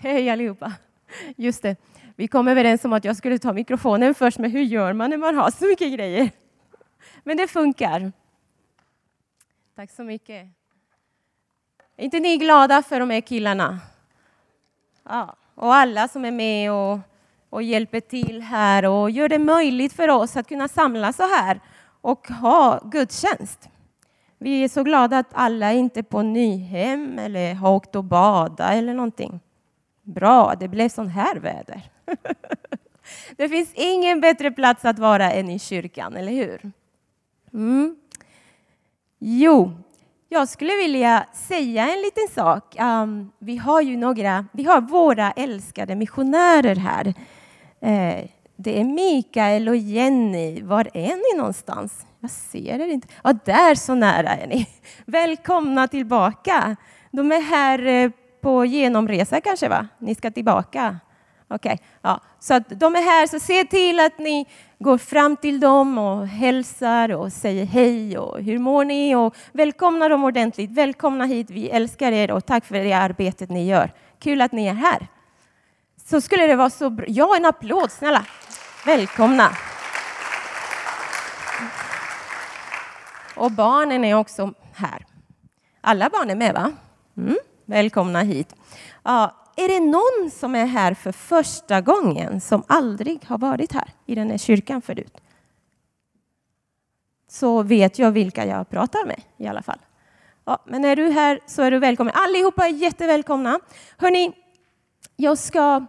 Hej allihopa! Just det, vi kom överens om att jag skulle ta mikrofonen först, men hur gör man när man har så mycket grejer? Men det funkar. Tack så mycket. Är inte ni glada för de här killarna? Ja, och alla som är med och, och hjälper till här och gör det möjligt för oss att kunna samlas så här och ha gudstjänst. Vi är så glada att alla inte är på Nyhem eller har åkt och badat eller någonting. Bra, det blev sån här väder. det finns ingen bättre plats att vara än i kyrkan, eller hur? Mm. Jo, jag skulle vilja säga en liten sak. Um, vi har ju några, vi har våra älskade missionärer här. Eh, det är Mikael och Jenny. Var är ni någonstans? Jag ser er inte. Ja, där så nära är ni. Välkomna tillbaka. De är här eh, på genomresa kanske, va? Ni ska tillbaka? Okej, okay. ja. så att de är här, så se till att ni går fram till dem och hälsar och säger hej och hur mår ni och välkomna dem ordentligt. Välkomna hit, vi älskar er och tack för det arbetet ni gör. Kul att ni är här. Så skulle det vara så bra. Ja, en applåd snälla. Välkomna. Och barnen är också här. Alla barn är med, va? Mm. Välkomna hit. Ja, är det någon som är här för första gången som aldrig har varit här i den här kyrkan förut? Så vet jag vilka jag pratar med i alla fall. Ja, men är du här så är du välkommen. Allihopa är jättevälkomna. Hörni, jag ska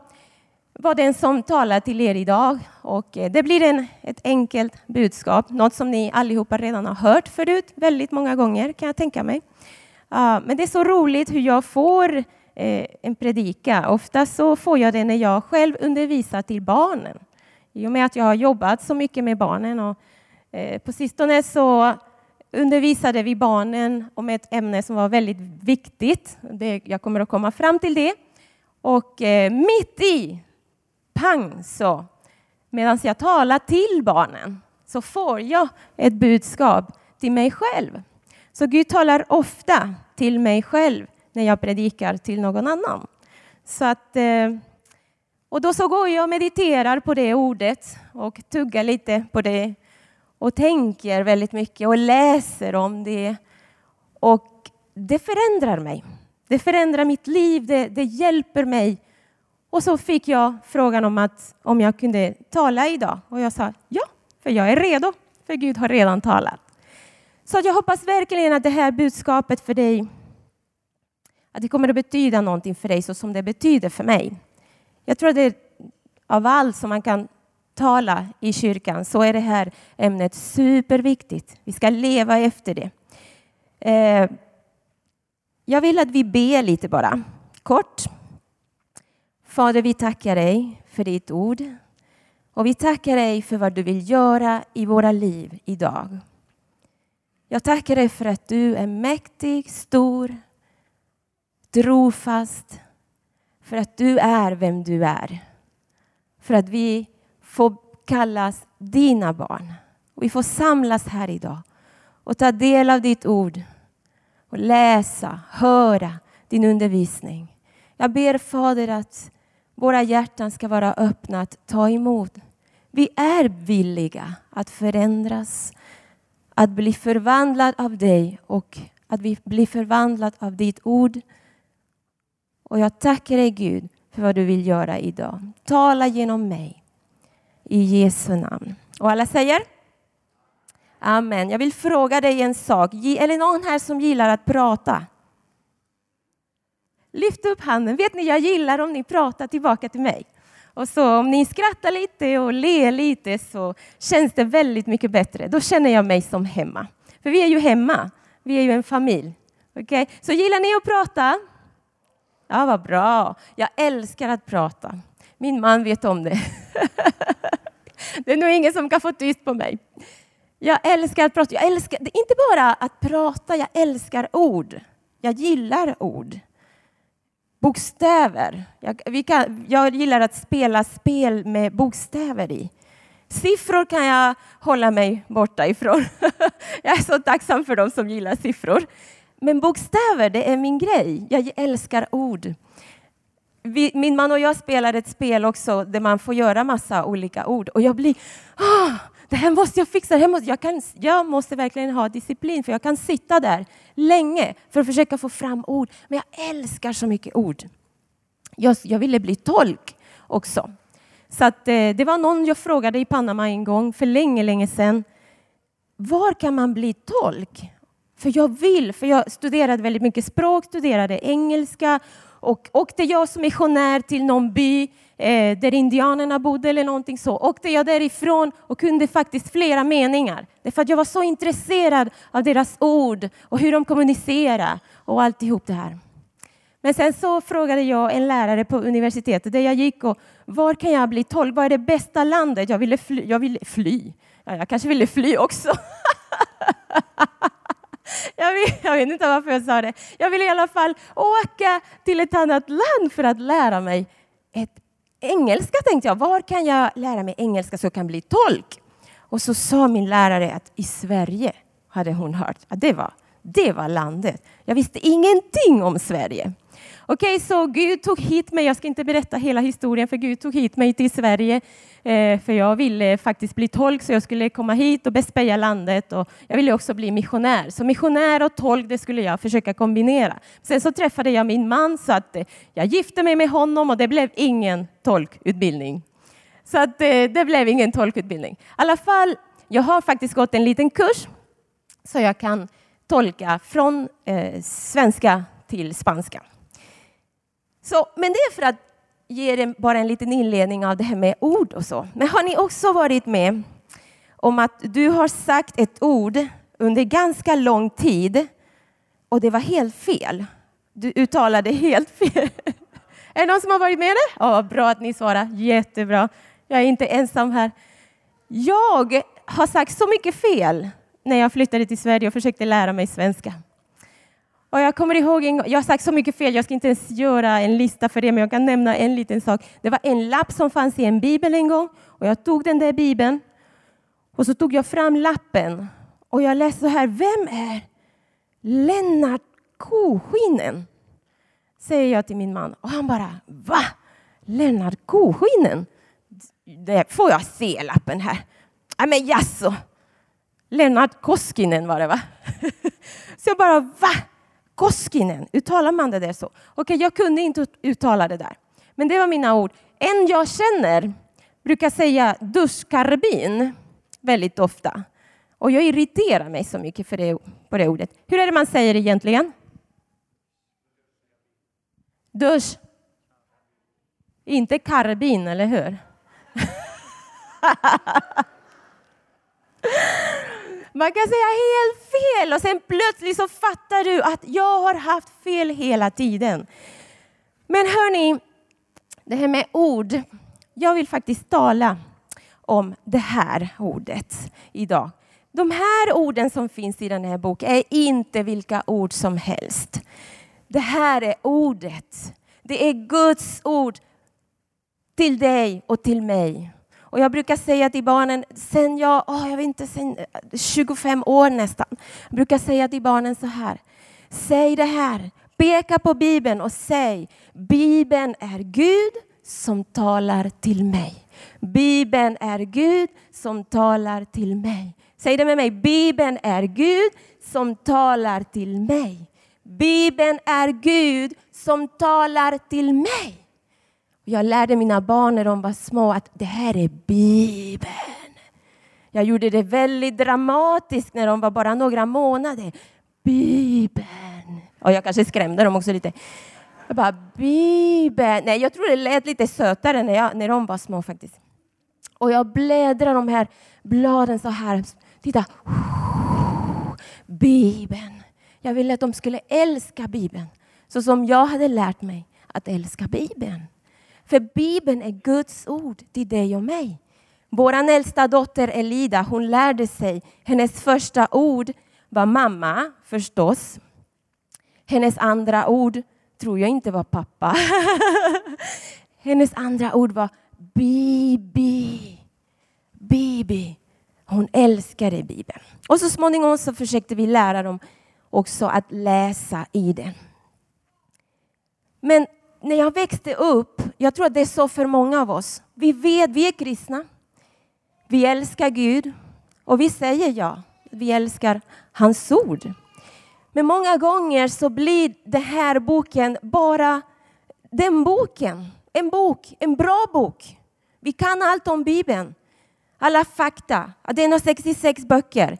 vara den som talar till er idag och eh, det blir en, ett enkelt budskap, något som ni allihopa redan har hört förut väldigt många gånger kan jag tänka mig. Men det är så roligt hur jag får eh, en predika. Ofta så får jag det när jag själv undervisar till barnen. I och med att jag har jobbat så mycket med barnen. Och eh, på sistone så undervisade vi barnen om ett ämne som var väldigt viktigt. jag kommer att komma fram till det. Och eh, mitt i, pang så, medan jag talar till barnen, så får jag ett budskap till mig själv. Så Gud talar ofta till mig själv när jag predikar till någon annan. Så att, eh, och då så går jag och mediterar på det ordet och tuggar lite på det och tänker väldigt mycket och läser om det. Och det förändrar mig. Det förändrar mitt liv, det, det hjälper mig. Och så fick jag frågan om att om jag kunde tala idag och jag sa ja, för jag är redo, för Gud har redan talat. Så jag hoppas verkligen att det här budskapet för dig, att det kommer att betyda någonting för dig så som det betyder för mig. Jag tror att det är av allt som man kan tala i kyrkan så är det här ämnet superviktigt. Vi ska leva efter det. Eh, jag vill att vi ber lite bara, kort. Fader, vi tackar dig för ditt ord och vi tackar dig för vad du vill göra i våra liv idag. Jag tackar dig för att du är mäktig, stor, trofast. För att du är vem du är. För att vi får kallas dina barn. Vi får samlas här idag och ta del av ditt ord och läsa, höra din undervisning. Jag ber Fader att våra hjärtan ska vara öppna att ta emot. Vi är villiga att förändras, att bli förvandlad av dig och att vi blir förvandlad av ditt ord. Och jag tackar dig Gud för vad du vill göra idag. Tala genom mig. I Jesu namn. Och alla säger? Amen. Jag vill fråga dig en sak. Är det någon här som gillar att prata? Lyft upp handen. Vet ni, jag gillar om ni pratar tillbaka till mig. Och så om ni skrattar lite och ler lite så känns det väldigt mycket bättre. Då känner jag mig som hemma. För vi är ju hemma. Vi är ju en familj. Okay? Så gillar ni att prata? Ja, vad bra. Jag älskar att prata. Min man vet om det. det är nog ingen som kan få tyst på mig. Jag älskar att prata. Jag älskar, inte bara att prata, jag älskar ord. Jag gillar ord bokstäver. Jag, kan, jag gillar att spela spel med bokstäver i. Siffror kan jag hålla mig borta ifrån. jag är så tacksam för dem som gillar siffror. Men bokstäver, det är min grej. Jag älskar ord. vi, min man och jag spelar ett spel också där man får göra massa olika ord och jag blir ah, det här måste jag fixa, det här måste, jag, kan, jag måste verkligen ha disciplin för jag kan sitta där länge för att försöka få fram ord. Men jag älskar så mycket ord. Jag, jag ville bli tolk också. Så att, eh, det var någon jag frågade i Panama en gång för länge, länge sedan. Var kan man bli tolk? För jag vill, för jag studerade väldigt mycket språk, studerade engelska och åkte jag som missionär till någon by eh, där indianerna bodde eller någonting så, åkte jag därifrån och kunde faktiskt flera meningar. Därför att jag var så intresserad av deras ord och hur de kommunicerar och alltihop det här. Men sen så frågade jag en lärare på universitetet där jag gick och var kan jag bli tolk? Vad är det bästa landet? Jag ville fly. Jag, ville fly. Ja, jag kanske ville fly också. Jag vet, jag vet, inte varför jag sa det. Jag ville i alla fall åka till ett annat land för att lära mig ett engelska tänkte jag. Var kan jag lära mig engelska så jag kan bli tolk? Och så sa min lärare att i Sverige hade hon hört att det var, det var landet. Jag visste ingenting om Sverige. Okej, okay, så Gud tog hit mig. Jag ska inte berätta hela historien, för Gud tog hit mig till Sverige. Eh, för jag ville faktiskt bli tolk, så jag skulle komma hit och bespeja landet. Och jag ville också bli missionär. Så missionär och tolk, det skulle jag försöka kombinera. Sen så träffade jag min man, så att eh, jag gifte mig med honom och det blev ingen tolkutbildning. Så att eh, det blev ingen tolkutbildning. I alla fall, jag har faktiskt gått en liten kurs så jag kan tolka från eh, svenska till spanska. Så, men det är för att ge er bara en liten inledning av det här med ord och så. Men har ni också varit med om att du har sagt ett ord under ganska lång tid och det var helt fel? Du uttalade helt fel. Är det någon som har varit med det? Oh, bra att ni svarar. Jättebra. Jag är inte ensam här. Jag har sagt så mycket fel när jag flyttade till Sverige och försökte lära mig svenska. Och jag kommer ihåg en jag har sagt så mycket fel, jag ska inte ens göra en lista för det, men jag kan nämna en liten sak. Det var en lapp som fanns i en bibel en gång och jag tog den där bibeln och så tog jag fram lappen och jag läste så här, vem är Lennart Koskinen? Säger jag till min man och han bara, va? Lennart Koskinen? Det får jag se lappen här. Ja, men jaså? Lennart Koskinen var det va? Så jag bara, va? Koskinen, uttalar man det där så? Okej, jag kunde inte uttala det där. Men det var mina ord. En jag känner brukar säga duschkarbin väldigt ofta. Och jag irriterar mig så mycket för det, på det ordet. Hur är det man säger egentligen? Dusch. Inte karbin, eller hur? Man kan säga helt fel och sen plötsligt så fattar du att jag har haft fel hela tiden. Men hörni, det här med ord. Jag vill faktiskt tala om det här ordet idag. De här orden som finns i den här boken är inte vilka ord som helst. Det här är ordet. Det är Guds ord till dig och till mig. Och jag brukar säga till barnen, sen jag, oh, jag vet inte, sen eh, 25 år nästan, jag brukar säga till barnen så här. Säg det här, peka på Bibeln och säg, Bibeln är Gud som talar till mig. Bibeln är Gud som talar till mig. Säg det med mig, Bibeln är Gud som talar till mig. Bibeln är Gud som talar till mig. Jag lärde mina barn när de var små att det här är Bibeln. Jag gjorde det väldigt dramatiskt när de var bara några månader. Bibeln. Och jag kanske skrämde dem också lite. Jag bara, Bibeln. Nej, jag tror det lät lite sötare när, jag, när de var små faktiskt. Och jag bläddrar de här bladen så här. Titta. Bibeln. Jag ville att de skulle älska Bibeln så som jag hade lärt mig att älska Bibeln. För Bibeln är Guds ord till dig och mig. Vår äldsta dotter Elida, hon lärde sig, hennes första ord var mamma förstås. Hennes andra ord tror jag inte var pappa. hennes andra ord var Bibi. Bibi. Hon älskade Bibeln. Och så småningom så försökte vi lära dem också att läsa i den. Men när jag växte upp, jag tror att det är så för många av oss. Vi vet, vi är kristna. Vi älskar Gud och vi säger ja. Vi älskar hans ord. Men många gånger så blir den här boken bara den boken. En bok, en bra bok. Vi kan allt om Bibeln. Alla fakta. Att det är 66 böcker.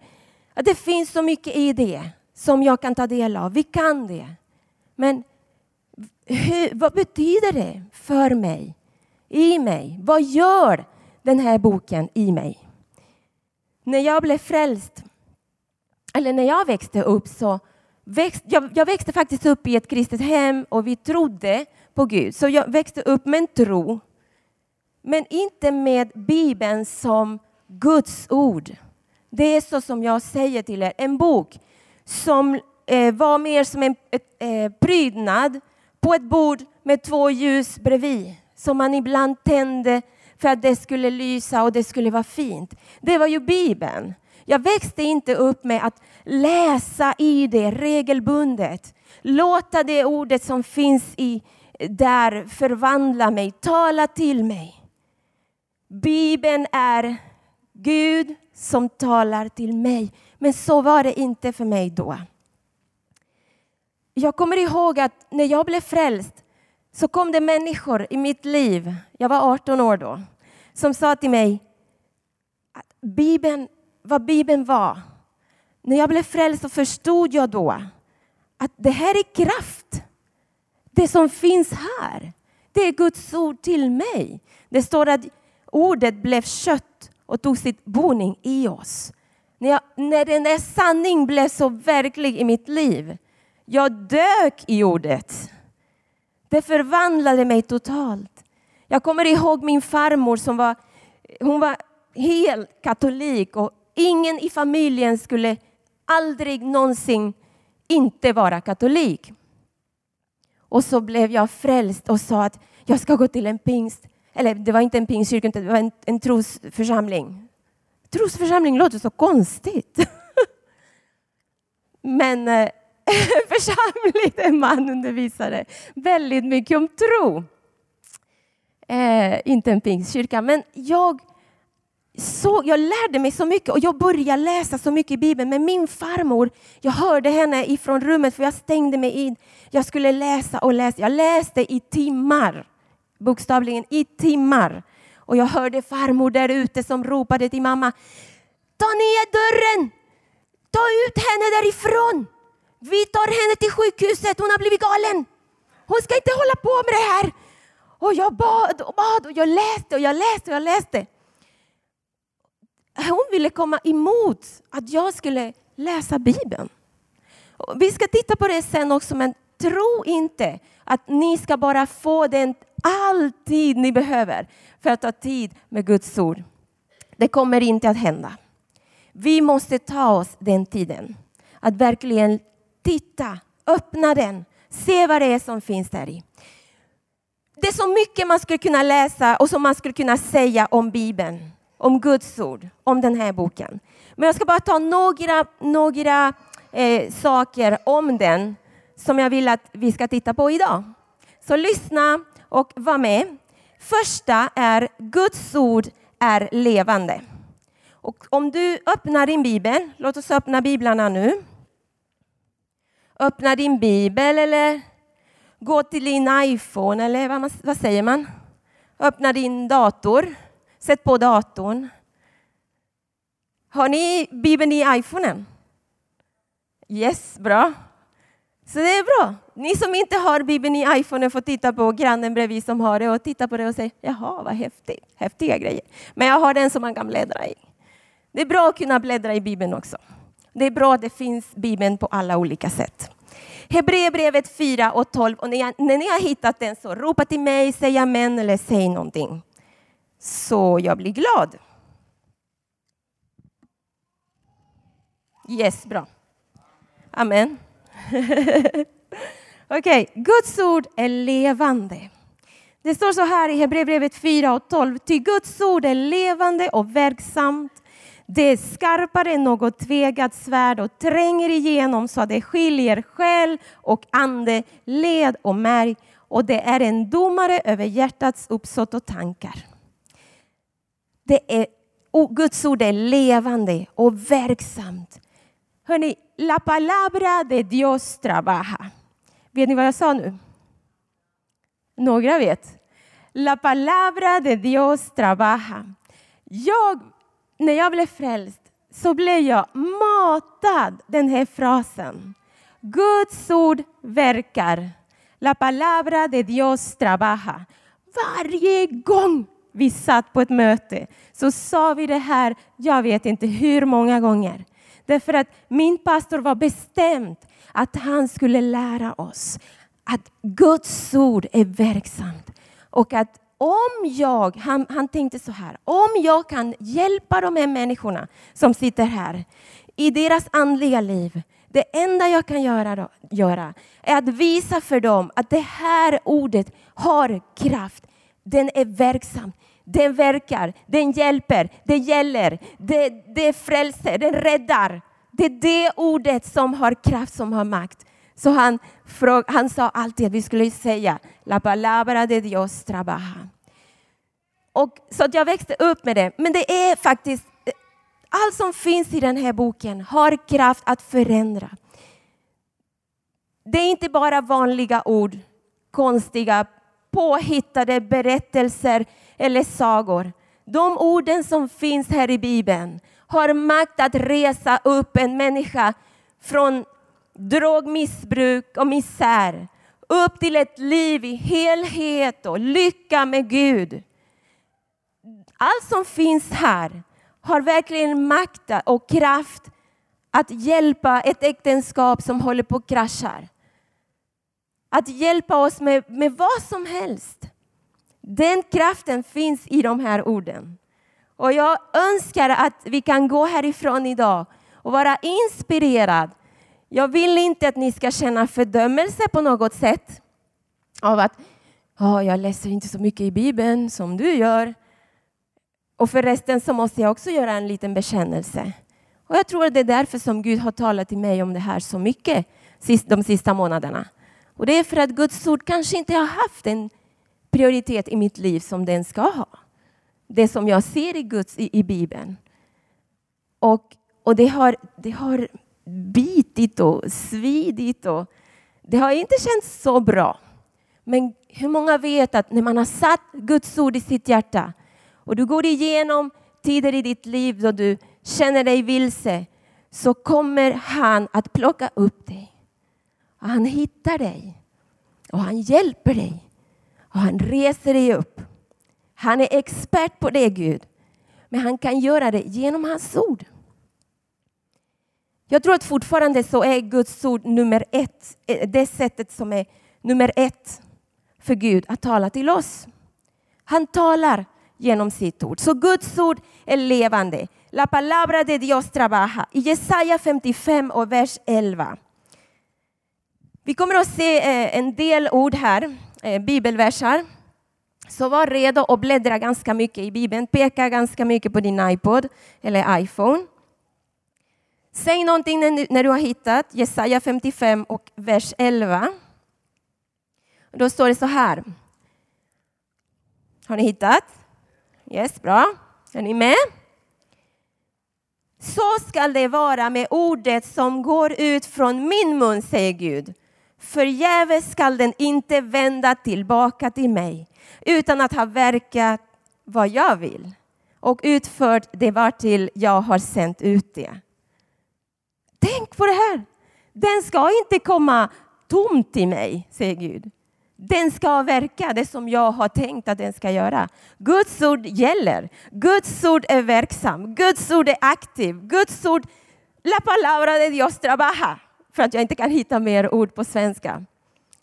Att det finns så mycket i det som jag kan ta del av. Vi kan det. Men hur, vad betyder det för mig? I mig? Vad gör den här boken i mig? När jag blev frälst, eller när jag växte upp så växt, jag, jag växte faktiskt upp i ett kristet hem och vi trodde på Gud. Så jag växte upp med en tro. Men inte med Bibeln som Guds ord. Det är så som jag säger till er, en bok som eh, var mer som en eh, prydnad på ett bord med två ljus bredvid som man ibland tände för att det skulle lysa och det skulle vara fint. Det var ju Bibeln. Jag växte inte upp med att läsa i det regelbundet. Låta det ordet som finns i där förvandla mig, tala till mig. Bibeln är Gud som talar till mig. Men så var det inte för mig då. Jag kommer ihåg att när jag blev frälst så kom det människor i mitt liv, jag var 18 år då, som sa till mig att Bibeln, vad Bibeln var. När jag blev frälst så förstod jag då att det här är kraft. Det som finns här, det är Guds ord till mig. Det står att ordet blev kött och tog sitt boning i oss. När, jag, när den där sanning blev så verklig i mitt liv, jag dök i ordet. Det förvandlade mig totalt. Jag kommer ihåg min farmor som var, hon var helt katolik och ingen i familjen skulle aldrig någonsin inte vara katolik. Och så blev jag frälst och sa att jag ska gå till en pingst, eller det var inte en pingstkyrka, det var en, en trosförsamling. Trosförsamling låter så konstigt. Men eh, församling, en man undervisade väldigt mycket om tro. Eh, inte en pingstkyrka, men jag så, jag lärde mig så mycket och jag började läsa så mycket i Bibeln. Men min farmor, jag hörde henne ifrån rummet för jag stängde mig in. Jag skulle läsa och läsa. Jag läste i timmar, bokstavligen i timmar. Och jag hörde farmor där ute som ropade till mamma. Ta ner dörren! Ta ut henne därifrån! Vi tar henne till sjukhuset, hon har blivit galen. Hon ska inte hålla på med det här. Och jag bad och bad och jag läste och jag läste och jag läste hon ville komma emot att jag skulle läsa Bibeln. Vi ska titta på det sen också, men tro inte att ni ska bara få den all tid ni behöver för att ta tid med Guds ord. Det kommer inte att hända. Vi måste ta oss den tiden. Att verkligen titta, öppna den, se vad det är som finns där i. Det är så mycket man skulle kunna läsa och som man skulle kunna säga om Bibeln om Guds ord, om den här boken. Men jag ska bara ta några, några eh, saker om den som jag vill att vi ska titta på idag. Så lyssna och var med. Första är Guds ord är levande. Och om du öppnar din bibel, låt oss öppna biblarna nu. Öppna din bibel eller gå till din iPhone eller vad, vad säger man? Öppna din dator. Sätt på datorn. Har ni Bibeln i iPhonen? Yes, bra. Så det är bra. Ni som inte har Bibeln i iPhonen får titta på grannen bredvid som har det och titta på det och säga jaha, vad häftigt. Häftiga grejer. Men jag har den som man kan bläddra i. Det är bra att kunna bläddra i Bibeln också. Det är bra att det finns Bibeln på alla olika sätt. Hebreerbrevet 4 och 12. Och när, när ni har hittat den så ropa till mig, säg amen eller säg någonting så jag blir glad. Yes, bra. Amen. Okej, okay. Guds ord är levande. Det står så här i Hebreerbrevet 4 och 12. Ty Guds ord är levande och verksamt. Det är skarpare än något tvegat svärd och tränger igenom så att det skiljer själ och ande, led och märg och det är en domare över hjärtats uppsåt och tankar. Det är, Guds ord är levande och verksamt. Hörrni, la palabra de Dios trabaja. Vet ni vad jag sa nu? Några vet. La palabra de Dios trabaja. Jag, när jag blev frälst så blev jag matad den här frasen. Guds ord verkar. La palabra de Dios trabaja. Varje gång vi satt på ett möte så sa vi det här, jag vet inte hur många gånger. Därför att min pastor var bestämd att han skulle lära oss att Guds ord är verksamt. Och att om jag, han, han tänkte så här, om jag kan hjälpa de här människorna som sitter här i deras andliga liv, det enda jag kan göra, då, göra är att visa för dem att det här ordet har kraft. Den är verksam, den verkar, den hjälper, det gäller, det, det frälser, den räddar. Det är det ordet som har kraft, som har makt. Så han, han sa alltid att vi skulle säga La palabra de Dios trabaja. Och, så att jag växte upp med det. Men det är faktiskt, eh, allt som finns i den här boken har kraft att förändra. Det är inte bara vanliga ord, konstiga, påhittade berättelser eller sagor. De orden som finns här i Bibeln har makt att resa upp en människa från drogmissbruk och misär upp till ett liv i helhet och lycka med Gud. Allt som finns här har verkligen makt och kraft att hjälpa ett äktenskap som håller på att krascha. Att hjälpa oss med, med vad som helst. Den kraften finns i de här orden. Och jag önskar att vi kan gå härifrån idag och vara inspirerad. Jag vill inte att ni ska känna fördömelse på något sätt av att oh, jag läser inte så mycket i Bibeln som du gör. Och förresten så måste jag också göra en liten bekännelse. Och jag tror att det är därför som Gud har talat till mig om det här så mycket de sista månaderna. Och det är för att Guds ord kanske inte har haft en prioritet i mitt liv som den ska ha. Det som jag ser i Guds i, i Bibeln. Och, och det, har, det har bitit och svidit och det har inte känts så bra. Men hur många vet att när man har satt Guds ord i sitt hjärta och du går igenom tider i ditt liv då du känner dig vilse så kommer han att plocka upp dig. Och han hittar dig och han hjälper dig och han reser dig upp. Han är expert på det Gud, men han kan göra det genom hans ord. Jag tror att fortfarande så är Guds ord nummer ett, eh, det sättet som är nummer ett för Gud att tala till oss. Han talar genom sitt ord. Så Guds ord är levande. La palabra de Dios trabaja. I Jesaja 55 och vers 11. Vi kommer att se eh, en del ord här, eh, bibelversar. Så var redo att bläddra ganska mycket i Bibeln. Peka ganska mycket på din iPod eller iPhone. Säg någonting när du har hittat Jesaja 55 och vers 11. Då står det så här. Har ni hittat? Yes, bra. Är ni med? Så skall det vara med ordet som går ut från min mun, säger Gud. Förgäves skall den inte vända tillbaka till mig utan att ha verkat vad jag vill och utfört det vartill jag har sänt ut det. Tänk på det här! Den ska inte komma tom till mig, säger Gud. Den ska verka det som jag har tänkt att den ska göra. Guds ord gäller. Guds ord är verksam. Guds ord är aktiv. Guds ord, la palabra de Dios trabaja. För att jag inte kan hitta mer ord på svenska.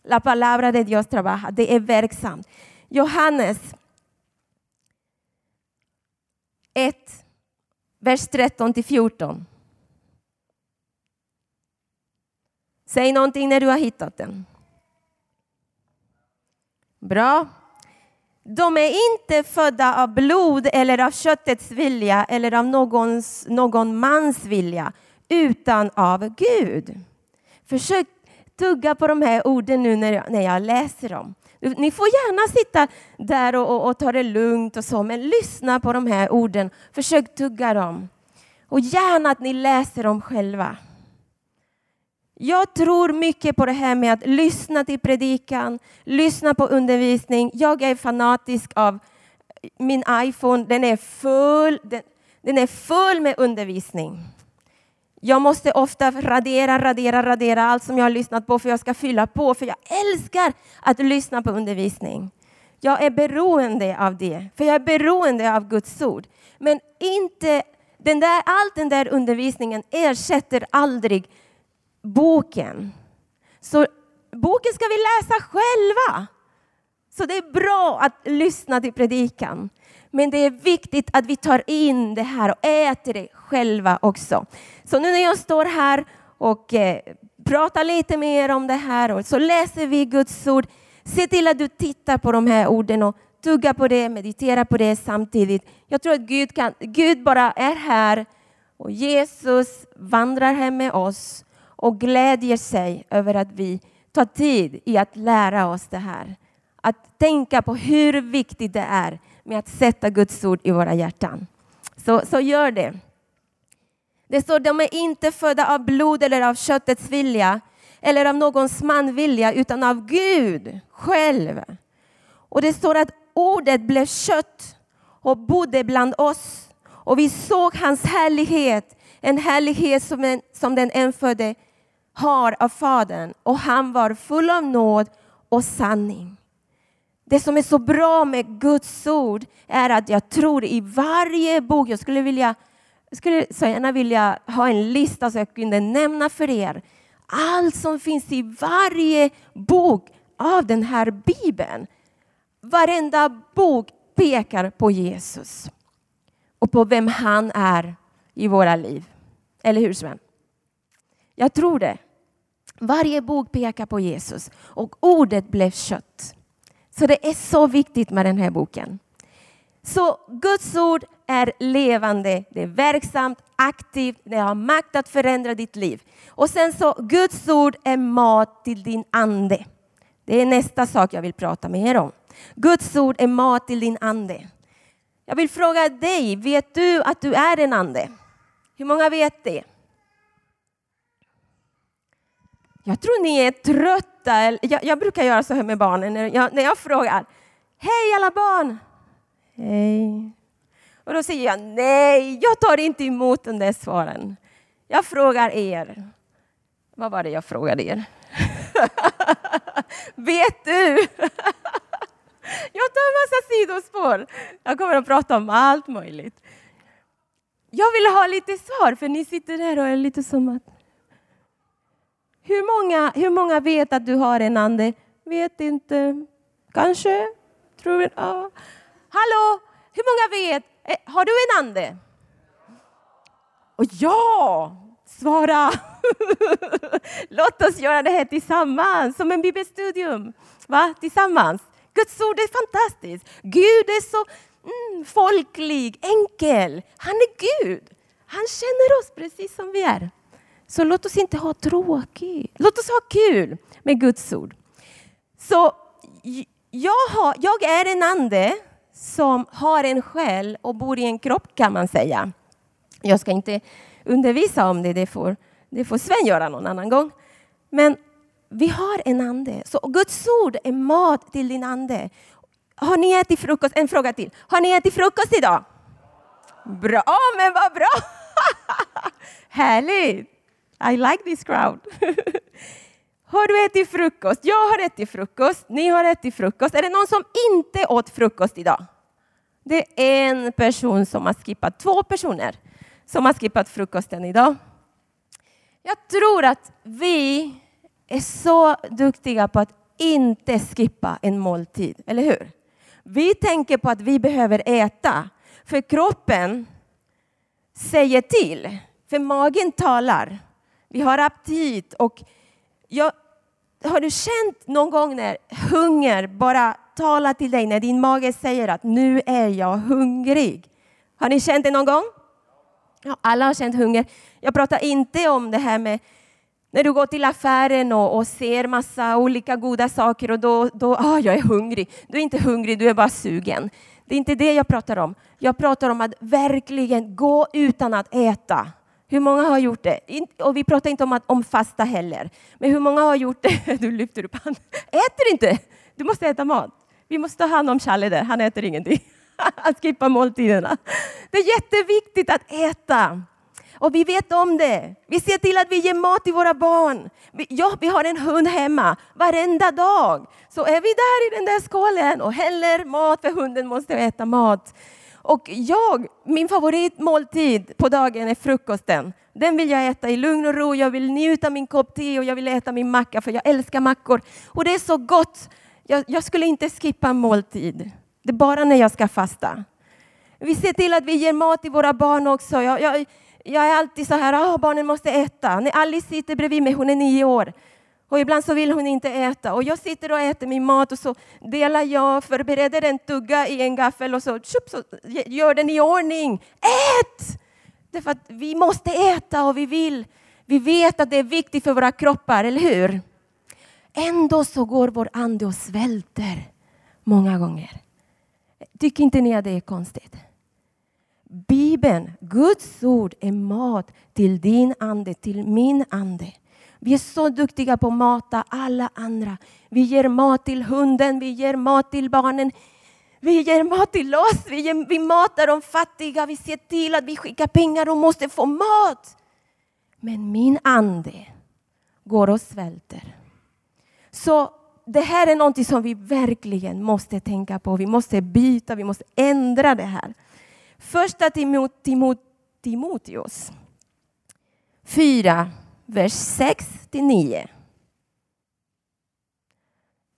La palabra de Dios trabaja. Det är verksamt. Johannes 1, vers 13 till 14. Säg någonting när du har hittat den. Bra. De är inte födda av blod eller av köttets vilja eller av någons, någon mans vilja, utan av Gud. Försök tugga på de här orden nu när jag, när jag läser dem. Ni får gärna sitta där och, och, och ta det lugnt och så, men lyssna på de här orden. Försök tugga dem. Och gärna att ni läser dem själva. Jag tror mycket på det här med att lyssna till predikan, lyssna på undervisning. Jag är fanatisk av min iPhone. Den är full, den, den är full med undervisning. Jag måste ofta radera, radera, radera allt som jag har lyssnat på för jag ska fylla på, för jag älskar att lyssna på undervisning. Jag är beroende av det, för jag är beroende av Guds ord. Men inte den där, all den där undervisningen ersätter aldrig boken. Så boken ska vi läsa själva. Så det är bra att lyssna till predikan. Men det är viktigt att vi tar in det här och äter det själva också. Så nu när jag står här och eh, pratar lite mer om det här och så läser vi Guds ord. Se till att du tittar på de här orden och tuggar på det, mediterar på det samtidigt. Jag tror att Gud, kan, Gud bara är här och Jesus vandrar här med oss och glädjer sig över att vi tar tid i att lära oss det här. Att tänka på hur viktigt det är med att sätta Guds ord i våra hjärtan. Så, så gör det. Det står de är inte födda av blod eller av köttets vilja eller av någons manvilja utan av Gud själv. Och det står att ordet blev kött och bodde bland oss och vi såg hans härlighet, en härlighet som, en, som den enfödde har av Fadern och han var full av nåd och sanning. Det som är så bra med Guds ord är att jag tror i varje bok, jag skulle, vilja, skulle så gärna vilja ha en lista så jag kunde nämna för er allt som finns i varje bok av den här bibeln. Varenda bok pekar på Jesus och på vem han är i våra liv. Eller hur Sven? Jag tror det. Varje bok pekar på Jesus och ordet blev kött. Så det är så viktigt med den här boken. Så Guds ord är levande, det är verksamt, aktivt, det har makt att förändra ditt liv. Och sen så, Guds ord är mat till din ande. Det är nästa sak jag vill prata med er om. Guds ord är mat till din ande. Jag vill fråga dig, vet du att du är en ande? Hur många vet det? Jag tror ni är trötta. Jag, jag brukar göra så här med barnen när jag, när jag frågar. Hej alla barn! Hej. Och då säger jag nej, jag tar inte emot de där svaren. Jag frågar er. Vad var det jag frågade er? Vet du? jag tar en massa sidospår. Jag kommer att prata om allt möjligt. Jag vill ha lite svar, för ni sitter där och är lite som att hur många, hur många vet att du har en ande? Vet inte. Kanske? Tror vi, ja. Hallå, hur många vet? Eh, har du en ande? Och ja, svara! Låt oss göra det här tillsammans, som en bibelstudium. Va? Tillsammans. Guds ord är fantastiskt. Gud är så mm, folklig, enkel. Han är Gud. Han känner oss precis som vi är. Så låt oss inte ha tråkigt. Låt oss ha kul med Guds ord. Så jag, har, jag är en ande som har en själ och bor i en kropp kan man säga. Jag ska inte undervisa om det, det får, det får Sven göra någon annan gång. Men vi har en ande. Så Guds ord är mat till din ande. Har ni ätit frukost? En fråga till. Har ni ätit frukost idag? Bra, men vad bra! Härligt! I like this crowd. har du ätit frukost? Jag har ätit frukost. Ni har ätit frukost. Är det någon som inte åt frukost idag? Det är en person som har skippat, två personer som har skippat frukosten idag. Jag tror att vi är så duktiga på att inte skippa en måltid, eller hur? Vi tänker på att vi behöver äta, för kroppen säger till, för magen talar. Vi har aptit och jag, har du känt någon gång när hunger bara talar till dig, när din mage säger att nu är jag hungrig? Har ni känt det någon gång? Ja, alla har känt hunger. Jag pratar inte om det här med När du går till affären och, och ser massa olika goda saker och då, då ah, jag är hungrig. Du är inte hungrig, du är bara sugen. Det är inte det jag pratar om. Jag pratar om att verkligen gå utan att äta. Hur många har gjort det? Och vi pratar inte om, att, om fasta heller. Men hur många har gjort det? Du lyfter upp handen. Äter inte! Du måste äta mat. Vi måste ta hand om Challe där, han äter ingenting. Att skippa måltiderna. Det är jätteviktigt att äta. Och vi vet om det. Vi ser till att vi ger mat till våra barn. Ja, vi har en hund hemma varenda dag. Så är vi där i den där skålen och häller mat, för hunden måste äta mat. Och jag, min favoritmåltid på dagen är frukosten. Den vill jag äta i lugn och ro. Jag vill njuta min kopp te och jag vill äta min macka för jag älskar mackor. Och det är så gott. Jag, jag skulle inte skippa en måltid. Det är bara när jag ska fasta. Vi ser till att vi ger mat till våra barn också. Jag, jag, jag är alltid så här, ah, barnen måste äta. När Alice sitter bredvid mig, hon är nio år, och ibland så vill hon inte äta. Och jag sitter och äter min mat och så delar jag, förbereder en tugga i en gaffel och så, tjup, så gör den i ordning. Ät! Därför att vi måste äta och vi vill. Vi vet att det är viktigt för våra kroppar, eller hur? Ändå så går vår ande och svälter många gånger. Tycker inte ni att det är konstigt? Bibeln, Guds ord, är mat till din ande, till min ande. Vi är så duktiga på att mata alla andra. Vi ger mat till hunden, vi ger mat till barnen. Vi ger mat till oss, vi, ger, vi matar de fattiga, vi ser till att vi skickar pengar, de måste få mat. Men min ande går och svälter. Så det här är någonting som vi verkligen måste tänka på. Vi måste byta, vi måste ändra det här. Första Timot, Timot, Timoteus 4, vers 6 till 9.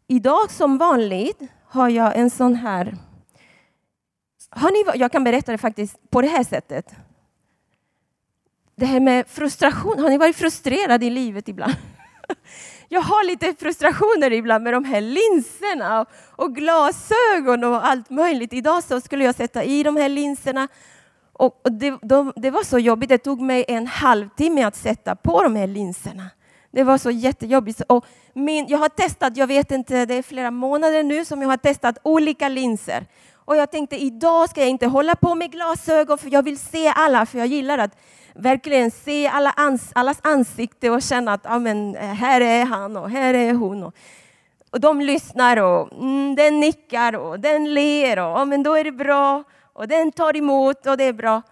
Idag som vanligt har jag en sån här... Har ni, jag kan berätta det faktiskt på det här sättet. Det här med frustration. Har ni varit frustrerade i livet ibland? jag har lite frustrationer ibland med de här linserna och, och glasögon och allt möjligt. Idag så skulle jag sätta i de här linserna och, och det, de, det var så jobbigt. Det tog mig en halvtimme att sätta på de här linserna. Det var så jättejobbigt. Och min, jag har testat, jag vet inte, det är flera månader nu som jag har testat olika linser. Och jag tänkte idag ska jag inte hålla på med glasögon för jag vill se alla, för jag gillar att verkligen se alla ans, allas ansikte och känna att amen, eh, här är han och här är hon. Och, och de lyssnar och mm, den nickar och den ler och amen, då är det bra. Och den tar emot och det är bra.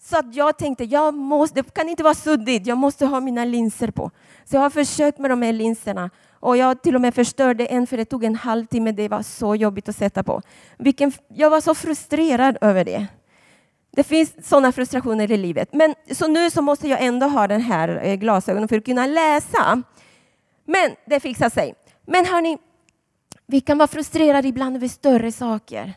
Så att jag tänkte, jag måste, det kan inte vara suddigt, jag måste ha mina linser på. Så jag har försökt med de här linserna och jag till och med förstörde en för det tog en halvtimme. Det var så jobbigt att sätta på. Vilken, jag var så frustrerad över det. Det finns sådana frustrationer i livet. Men så nu så måste jag ändå ha den här eh, glasögonen för att kunna läsa. Men det fixar sig. Men hörni, vi kan vara frustrerade ibland över större saker.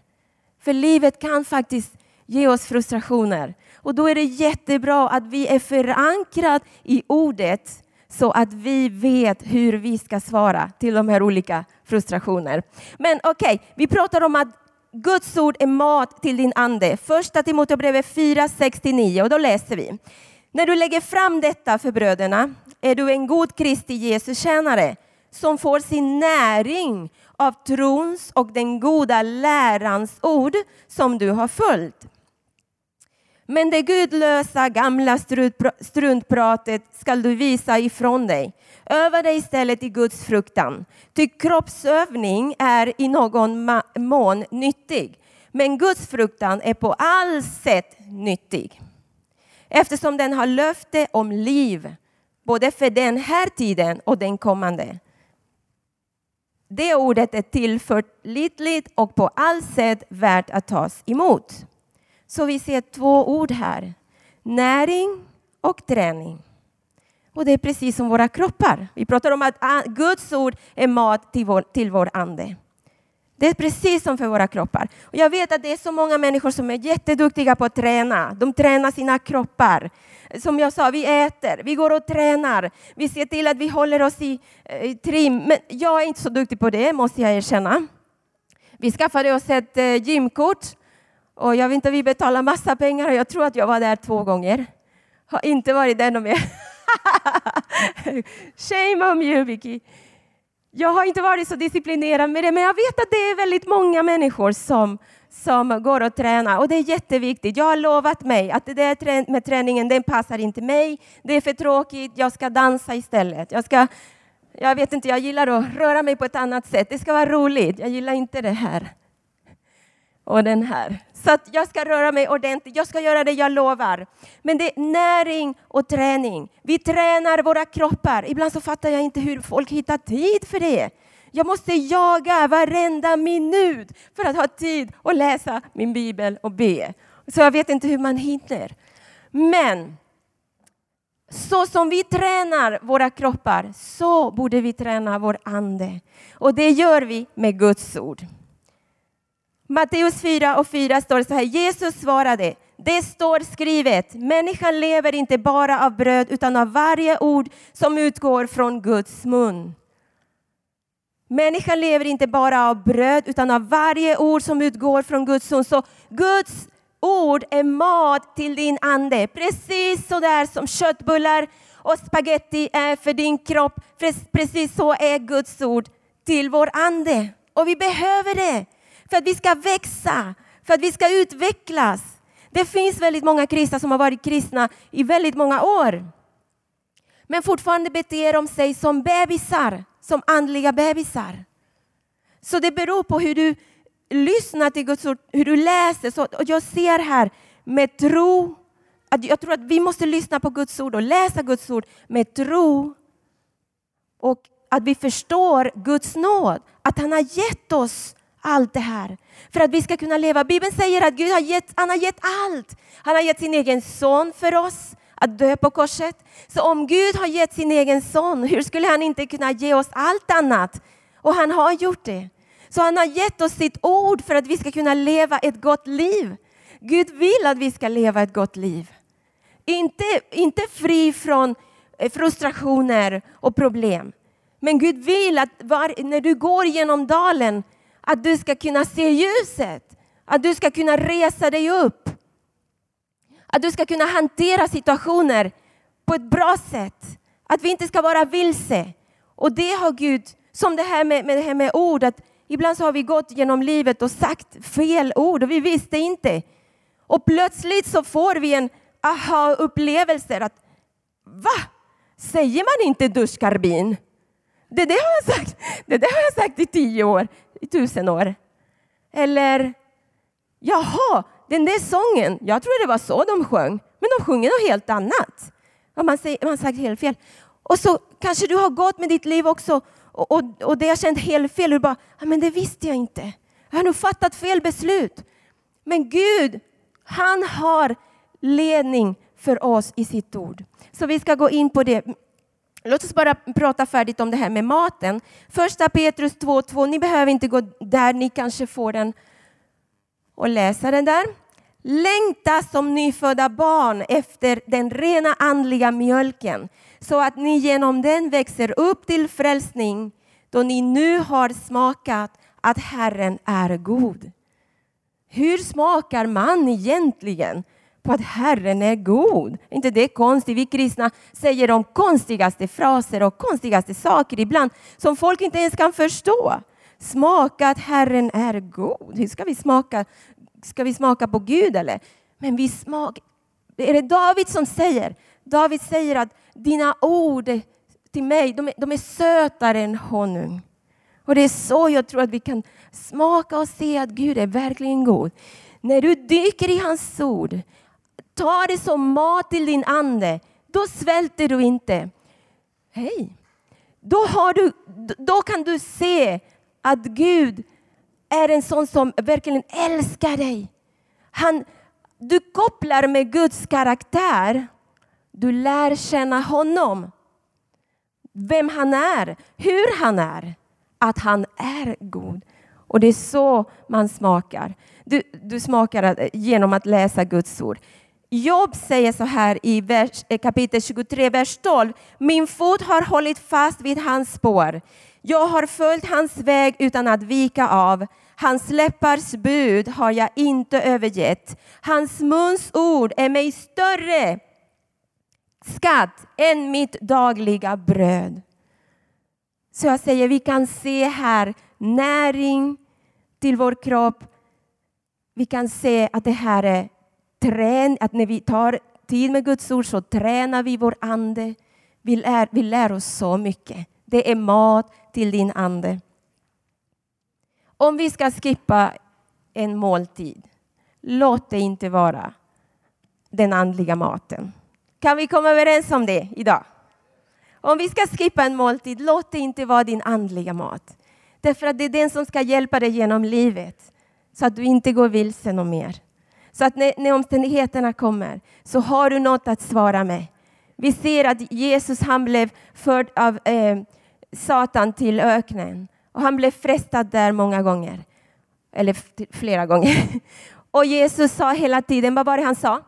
För livet kan faktiskt ge oss frustrationer. Och då är det jättebra att vi är förankrade i ordet så att vi vet hur vi ska svara till de här olika frustrationer. Men okej, okay, vi pratar om att Guds ord är mat till din ande. Första Timoteusbrevet 4, 6-9 och då läser vi. När du lägger fram detta för bröderna är du en god Kristi Jesus tjänare som får sin näring av trons och den goda lärans ord som du har följt. Men det gudlösa gamla struntpratet skall du visa ifrån dig. Öva dig istället i Guds fruktan. Ty kroppsövning är i någon mån nyttig, men Guds fruktan är på all sätt nyttig. Eftersom den har löfte om liv, både för den här tiden och den kommande. Det ordet är tillförlitligt och på allt sätt värt att tas emot. Så vi ser två ord här. Näring och träning. Och det är precis som våra kroppar. Vi pratar om att Guds ord är mat till vår, till vår ande. Det är precis som för våra kroppar. Och jag vet att det är så många människor som är jätteduktiga på att träna. De tränar sina kroppar. Som jag sa, vi äter, vi går och tränar. Vi ser till att vi håller oss i, eh, i trim. Men jag är inte så duktig på det, måste jag erkänna. Vi skaffade oss ett eh, gymkort och jag vet inte, vi betalade massa pengar och jag tror att jag var där två gånger. Har inte varit där någon mer. Shame on you, Vicky. Jag har inte varit så disciplinerad med det, men jag vet att det är väldigt många människor som, som går och tränar och det är jätteviktigt. Jag har lovat mig att det där med träningen, den passar inte mig. Det är för tråkigt. Jag ska dansa istället. Jag ska, jag vet inte, jag gillar att röra mig på ett annat sätt. Det ska vara roligt. Jag gillar inte det här och den här. Så att jag ska röra mig ordentligt. Jag ska göra det jag lovar. Men det är näring och träning. Vi tränar våra kroppar. Ibland så fattar jag inte hur folk hittar tid för det. Jag måste jaga varenda minut för att ha tid att läsa min bibel och be. Så jag vet inte hur man hinner. Men så som vi tränar våra kroppar, så borde vi träna vår ande. Och det gör vi med Guds ord. Matteus 4 och 4 står det så här, Jesus svarade, det står skrivet, människan lever inte bara av bröd utan av varje ord som utgår från Guds mun. Människan lever inte bara av bröd utan av varje ord som utgår från Guds son. Så Guds ord är mat till din ande, precis så där som köttbullar och spaghetti är för din kropp. Precis så är Guds ord till vår ande. Och vi behöver det för att vi ska växa, för att vi ska utvecklas. Det finns väldigt många kristna som har varit kristna i väldigt många år. Men fortfarande beter de sig som bebisar, som andliga bebisar. Så det beror på hur du lyssnar till Guds ord, hur du läser. Så, och jag ser här med tro, att jag tror att vi måste lyssna på Guds ord och läsa Guds ord med tro. Och att vi förstår Guds nåd, att han har gett oss allt det här. För att vi ska kunna leva. Bibeln säger att Gud har gett, han har gett allt. Han har gett sin egen son för oss att dö på korset. Så om Gud har gett sin egen son, hur skulle han inte kunna ge oss allt annat? Och han har gjort det. Så han har gett oss sitt ord för att vi ska kunna leva ett gott liv. Gud vill att vi ska leva ett gott liv. Inte, inte fri från eh, frustrationer och problem. Men Gud vill att var, när du går genom dalen att du ska kunna se ljuset, att du ska kunna resa dig upp. Att du ska kunna hantera situationer på ett bra sätt. Att vi inte ska vara vilse. Och det har Gud, som det här med, med, det här med ord, att ibland så har vi gått genom livet och sagt fel ord och vi visste inte. Och plötsligt så får vi en aha-upplevelse att va? Säger man inte duschkarbin? Det, det, har jag sagt. det där har jag sagt i tio år i tusen år. Eller, jaha, den där sången, jag tror det var så de sjöng, men de sjunger något helt annat. Och man, säger, man sagt helt fel. Och så kanske du har gått med ditt liv också och, och, och det har känt helt fel. Och du bara, men det visste jag inte. Jag har nog fattat fel beslut. Men Gud, han har ledning för oss i sitt ord. Så vi ska gå in på det. Låt oss bara prata färdigt om det här med maten. Första Petrus 2.2, ni behöver inte gå där, ni kanske får den och läsa den där. Längta som nyfödda barn efter den rena andliga mjölken så att ni genom den växer upp till frälsning då ni nu har smakat att Herren är god. Hur smakar man egentligen på att Herren är god. inte det konstigt? Vi kristna säger de konstigaste fraser och konstigaste saker ibland som folk inte ens kan förstå. Smaka att Herren är god. Hur ska vi smaka? Ska vi smaka på Gud eller? Men vi smakar. Är det David som säger? David säger att dina ord till mig, de är, de är sötare än honung. Och det är så jag tror att vi kan smaka och se att Gud är verkligen god. När du dyker i hans ord, tar det som mat till din ande, då svälter du inte. Hej! Då, har du, då kan du se att Gud är en sån som verkligen älskar dig. Han, du kopplar med Guds karaktär. Du lär känna honom. Vem han är, hur han är. Att han är god. Och det är så man smakar. Du, du smakar genom att läsa Guds ord. Job säger så här i vers, eh, kapitel 23, vers 12. Min fot har hållit fast vid hans spår. Jag har följt hans väg utan att vika av. Hans läppars bud har jag inte övergett. Hans muns ord är mig större skatt än mitt dagliga bröd. Så jag säger, vi kan se här näring till vår kropp. Vi kan se att det här är trän, att när vi tar tid med Guds ord så tränar vi vår ande. Vi lär, vi lär oss så mycket. Det är mat till din ande. Om vi ska skippa en måltid, låt det inte vara den andliga maten. Kan vi komma överens om det idag? Om vi ska skippa en måltid, låt det inte vara din andliga mat. Därför att det är den som ska hjälpa dig genom livet, så att du inte går vilse något mer. Så att när, när omständigheterna kommer, så har du något att svara med. Vi ser att Jesus han blev förd av eh, Satan till öknen och han blev frestad där många gånger. Eller flera gånger. Och Jesus sa hela tiden, vad var det han sa?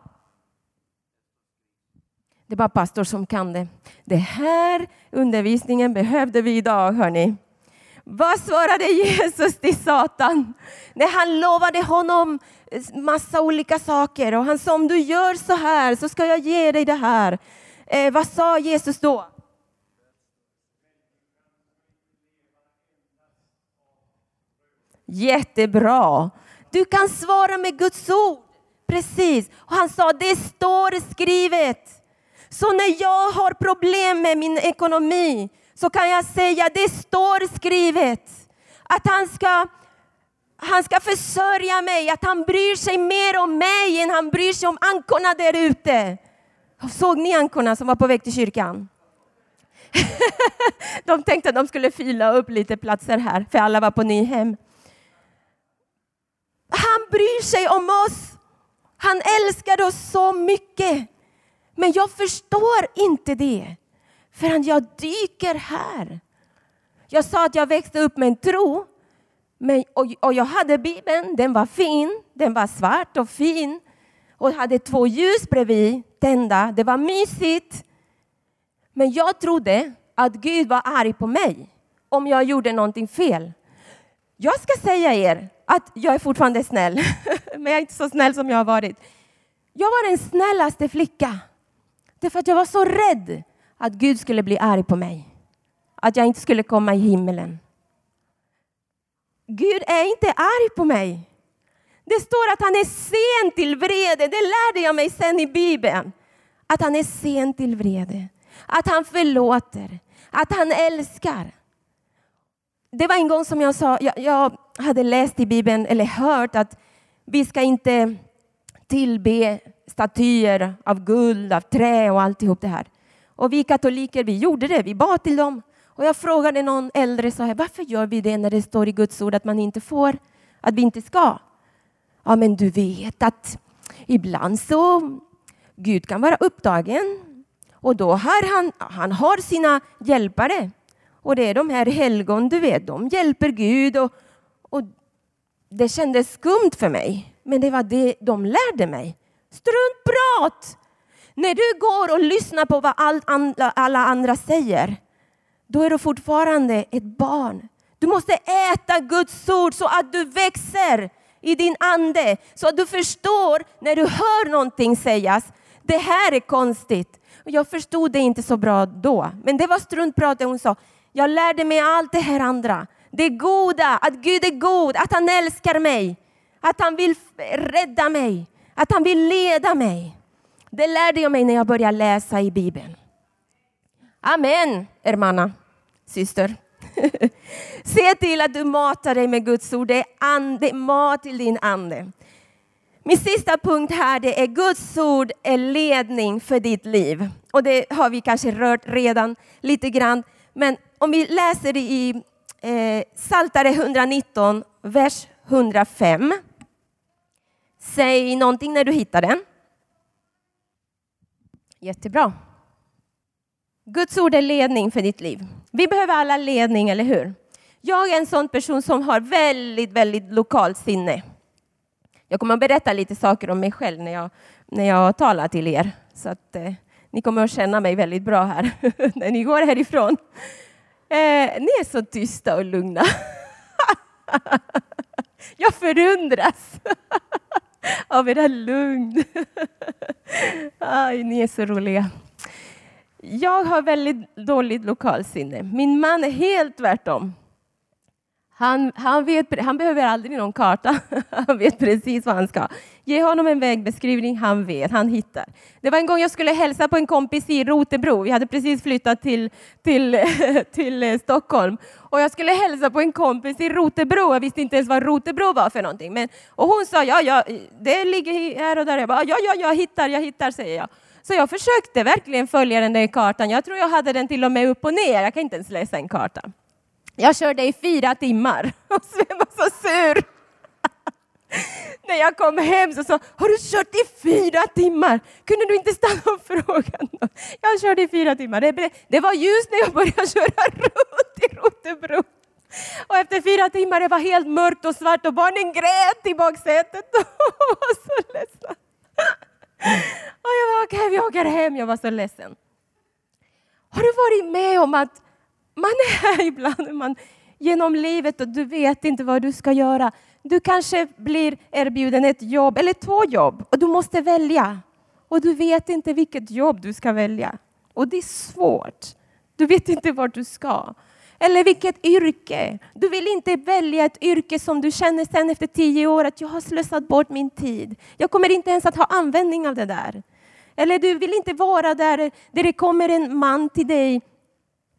Det är bara pastor som kan det. Det här undervisningen behövde vi idag, hörni. Vad svarade Jesus till Satan? När han lovade honom massa olika saker och han sa om du gör så här så ska jag ge dig det här. Eh, vad sa Jesus då? Jättebra. Du kan svara med Guds ord. Precis. Och han sa, det står skrivet. Så när jag har problem med min ekonomi så kan jag säga, det står skrivet att han ska, han ska försörja mig, att han bryr sig mer om mig än han bryr sig om ankorna där ute. Såg ni ankorna som var på väg till kyrkan? de tänkte att de skulle fylla upp lite platser här, för alla var på Nyhem. Han bryr sig om oss. Han älskar oss så mycket. Men jag förstår inte det förrän jag dyker här. Jag sa att jag växte upp med en tro men, och, och jag hade Bibeln, den var fin, den var svart och fin och hade två ljus bredvid tända. Det var mysigt. Men jag trodde att Gud var arg på mig om jag gjorde någonting fel. Jag ska säga er att jag är fortfarande snäll, men jag är inte så snäll som jag har varit. Jag var den snällaste flicka. Därför att jag var så rädd att Gud skulle bli arg på mig. Att jag inte skulle komma i himmelen. Gud är inte arg på mig. Det står att han är sen till vrede. Det lärde jag mig sen i Bibeln. Att han är sen till vrede. Att han förlåter. Att han älskar. Det var en gång som jag sa, jag, jag hade läst i Bibeln eller hört att vi ska inte tillbe statyer av guld, av trä och alltihop det här. Och vi katoliker, vi gjorde det, vi bad till dem. Och jag frågade någon äldre, så här, varför gör vi det när det står i Guds ord att man inte får, att vi inte ska? Ja, men du vet att ibland så, Gud kan vara upptagen och då har han, han har sina hjälpare. Och det är de här helgon, du vet, de hjälper Gud och, och det kändes skumt för mig. Men det var det de lärde mig. Struntprat! När du går och lyssnar på vad alla andra säger, då är du fortfarande ett barn. Du måste äta Guds ord så att du växer i din ande, så att du förstår när du hör någonting sägas. Det här är konstigt. Jag förstod det inte så bra då, men det var struntprat det hon sa. Jag lärde mig allt det här andra. Det goda, att Gud är god, att han älskar mig, att han vill rädda mig, att han vill leda mig. Det lärde jag mig när jag började läsa i Bibeln. Amen, hermana, syster. Se till att du matar dig med Guds ord. Det är, ande, mat till din ande. Min sista punkt här det är Guds ord är ledning för ditt liv. Och det har vi kanske rört redan lite grann. Men om vi läser det i eh, Saltare 119, vers 105. Säg någonting när du hittar den. Jättebra. Guds ord är ledning för ditt liv. Vi behöver alla ledning, eller hur? Jag är en sån person som har väldigt, väldigt lokalt sinne. Jag kommer att berätta lite saker om mig själv när jag, när jag talar till er. Så att eh, ni kommer att känna mig väldigt bra här när ni går härifrån. Eh, ni är så tysta och lugna. jag förundras av era lugn. Aj, ni är så roliga jag har väldigt dåligt lokalsinne. Min man är helt tvärtom. Han, han, vet, han behöver aldrig någon karta. Han vet precis vad han ska. Ge honom en vägbeskrivning, han vet, han hittar. Det var en gång jag skulle hälsa på en kompis i Rotebro. Vi hade precis flyttat till, till, till eh, Stockholm. Och jag skulle hälsa på en kompis i Rotebro. Jag visste inte ens vad Rotebro var för någonting. Men, och hon sa, ja, ja, det ligger här och där. Jag bara, ja, ja, jag hittar, jag hittar, säger jag. Så jag försökte verkligen följa den där kartan. Jag tror jag hade den till och med upp och ner. Jag kan inte ens läsa en karta. Jag körde i fyra timmar och Sven var så sur. När jag kom hem så sa har du kört i fyra timmar? Kunde du inte stanna och fråga? Jag körde i fyra timmar. Det, det var ljust när jag började köra runt i Rotebro. Och efter fyra timmar det var helt mörkt och svart och barnen grät i baksätet och var så ledsna. Och jag var okej, okay, vi åker hem. Jag var så ledsen. Har du varit med om att man är här ibland man, genom livet och du vet inte vad du ska göra. Du kanske blir erbjuden ett jobb eller två jobb och du måste välja. Och du vet inte vilket jobb du ska välja. Och det är svårt. Du vet inte vart du ska. Eller vilket yrke. Du vill inte välja ett yrke som du känner sen efter tio år att jag har slösat bort min tid. Jag kommer inte ens att ha användning av det där. Eller du vill inte vara där, där det kommer en man till dig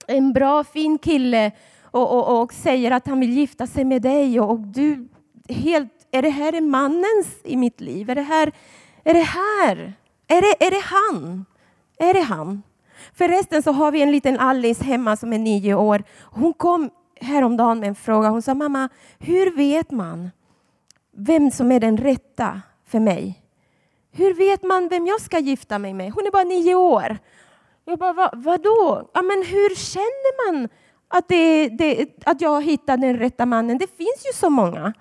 en bra fin kille och, och, och, säger att han vill gifta sig med dig och, och du helt, är det här mannens i mitt liv? Är det här? Är det här? Är det, är det han? Är det han? Förresten så har vi en liten Alice hemma som är nio år. Hon kom häromdagen med en fråga. Hon sa mamma, hur vet man vem som är den rätta för mig? Hur vet man vem jag ska gifta mig med? Hon är bara nio år. Jag bara, Va, vadå? Ja, men hur känner man att, det, det, att jag har hittat den rätta mannen? Det finns ju så många.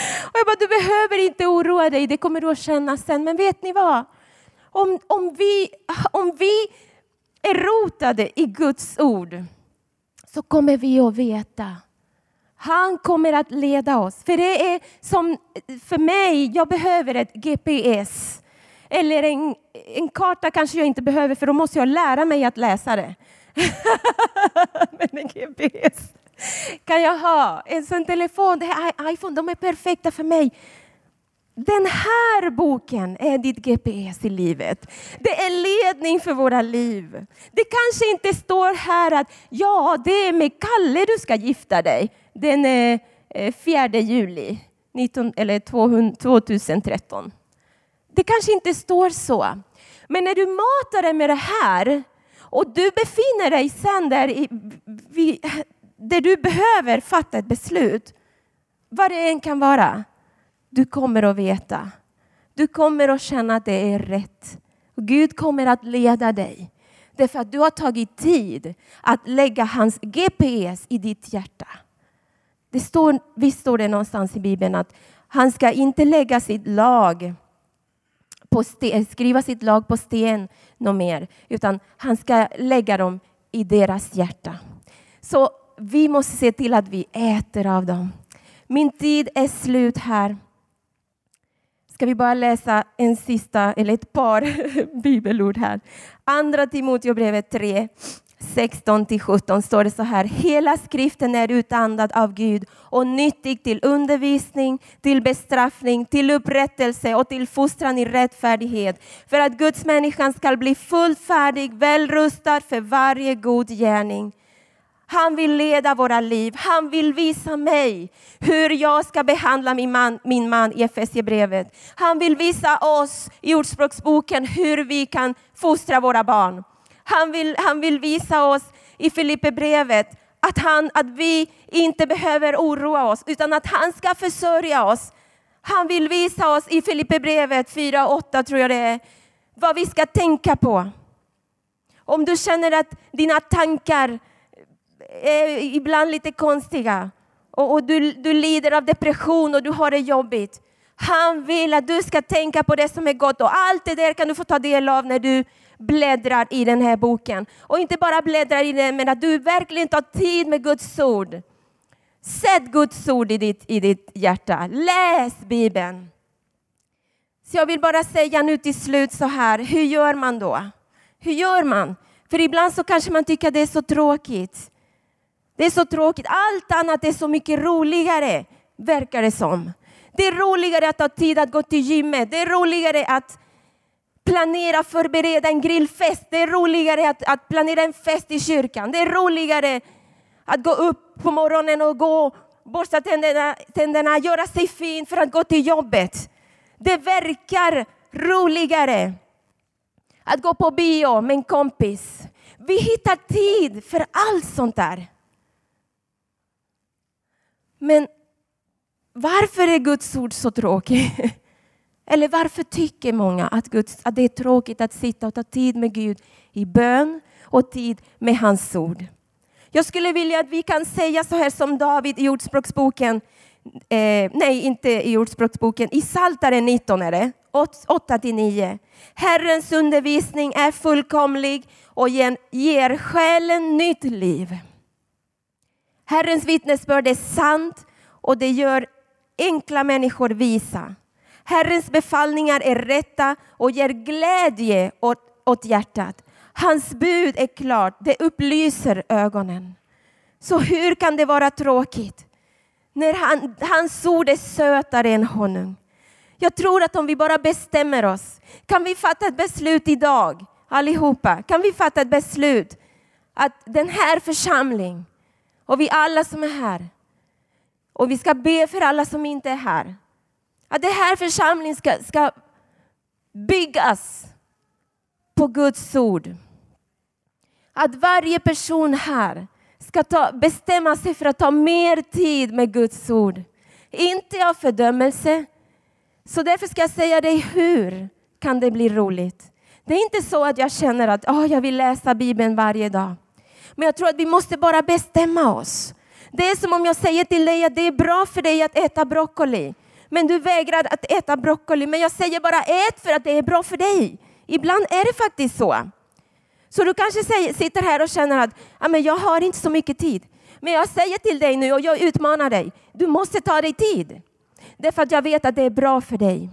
och jag bara, du behöver inte oroa dig, det kommer du att känna sen. Men vet ni vad? Om, om, vi, om vi är rotade i Guds ord så kommer vi att veta. Han kommer att leda oss. För det är som för mig, jag behöver ett GPS. Eller en, en karta kanske jag inte behöver för då måste jag lära mig att läsa det. Men en GPS kan jag ha. En sån telefon, det här iPhone, de är perfekta för mig. Den här boken är ditt GPS i livet. Det är ledning för våra liv. Det kanske inte står här att ja, det är med Kalle du ska gifta dig den 4 eh, juli 19, eller 2013. Det kanske inte står så. Men när du matar dig med det här och du befinner dig sen där, i, där du behöver fatta ett beslut, vad det än kan vara, du kommer att veta. Du kommer att känna att det är rätt. Och Gud kommer att leda dig. Därför att du har tagit tid att lägga hans GPS i ditt hjärta. Det står, visst står det någonstans i Bibeln att han ska inte lägga sitt lag på sten, eh, skriva sitt lag på sten något mer, utan han ska lägga dem i deras hjärta. Så vi måste se till att vi äter av dem. Min tid är slut här. Ska vi bara läsa en sista, eller ett par bibelord här. Andra Timoteobrevet 3, 16-17. står det så här. Hela skriften är utandad av Gud och nyttig till undervisning, till bestraffning, till upprättelse och till fostran i rättfärdighet. För att Guds människan ska bli fullt färdig, väl rustad för varje god gärning. Han vill leda våra liv. Han vill visa mig hur jag ska behandla min man, min man i Efesierbrevet. Han vill visa oss i Ordspråksboken hur vi kan fostra våra barn. Han vill, han vill visa oss i Filipperbrevet att, att vi inte behöver oroa oss, utan att han ska försörja oss. Han vill visa oss i Filipperbrevet 4.8 tror jag det är, vad vi ska tänka på. Om du känner att dina tankar är ibland lite konstiga och, och du, du lider av depression och du har det jobbigt. Han vill att du ska tänka på det som är gott och allt det där kan du få ta del av när du bläddrar i den här boken. Och inte bara bläddrar i den, men att du verkligen tar tid med Guds ord. Sätt Guds ord i ditt, i ditt hjärta. Läs Bibeln. Så jag vill bara säga nu till slut så här, hur gör man då? Hur gör man? För ibland så kanske man tycker att det är så tråkigt. Det är så tråkigt. Allt annat är så mycket roligare, verkar det som. Det är roligare att ha tid att gå till gymmet. Det är roligare att planera, förbereda en grillfest. Det är roligare att, att planera en fest i kyrkan. Det är roligare att gå upp på morgonen och gå, borsta tänderna, tänderna göra sig fin för att gå till jobbet. Det verkar roligare att gå på bio med en kompis. Vi hittar tid för allt sånt där. Men varför är Guds ord så tråkigt? Eller varför tycker många att, Guds, att det är tråkigt att sitta och ta tid med Gud i bön och tid med hans ord? Jag skulle vilja att vi kan säga så här som David i Ordspråksboken, eh, nej inte i Ordspråksboken, i Psaltaren 19 är det, 8-9. Herrens undervisning är fullkomlig och ger själen nytt liv. Herrens vittnesbörd är sant och det gör enkla människor visa. Herrens befallningar är rätta och ger glädje åt, åt hjärtat. Hans bud är klart, det upplyser ögonen. Så hur kan det vara tråkigt när han, hans ord är sötare än honung? Jag tror att om vi bara bestämmer oss, kan vi fatta ett beslut idag, allihopa, kan vi fatta ett beslut att den här församlingen och vi alla som är här, och vi ska be för alla som inte är här, att den här församlingen ska, ska byggas på Guds ord. Att varje person här ska ta, bestämma sig för att ta mer tid med Guds ord. Inte av fördömelse. Så därför ska jag säga dig hur kan det bli roligt. Det är inte så att jag känner att oh, jag vill läsa Bibeln varje dag. Men jag tror att vi måste bara bestämma oss. Det är som om jag säger till dig att det är bra för dig att äta broccoli. Men du vägrar att äta broccoli. Men jag säger bara ät för att det är bra för dig. Ibland är det faktiskt så. Så du kanske säger, sitter här och känner att ah, men jag har inte så mycket tid. Men jag säger till dig nu och jag utmanar dig. Du måste ta dig tid. Därför att jag vet att det är bra för dig.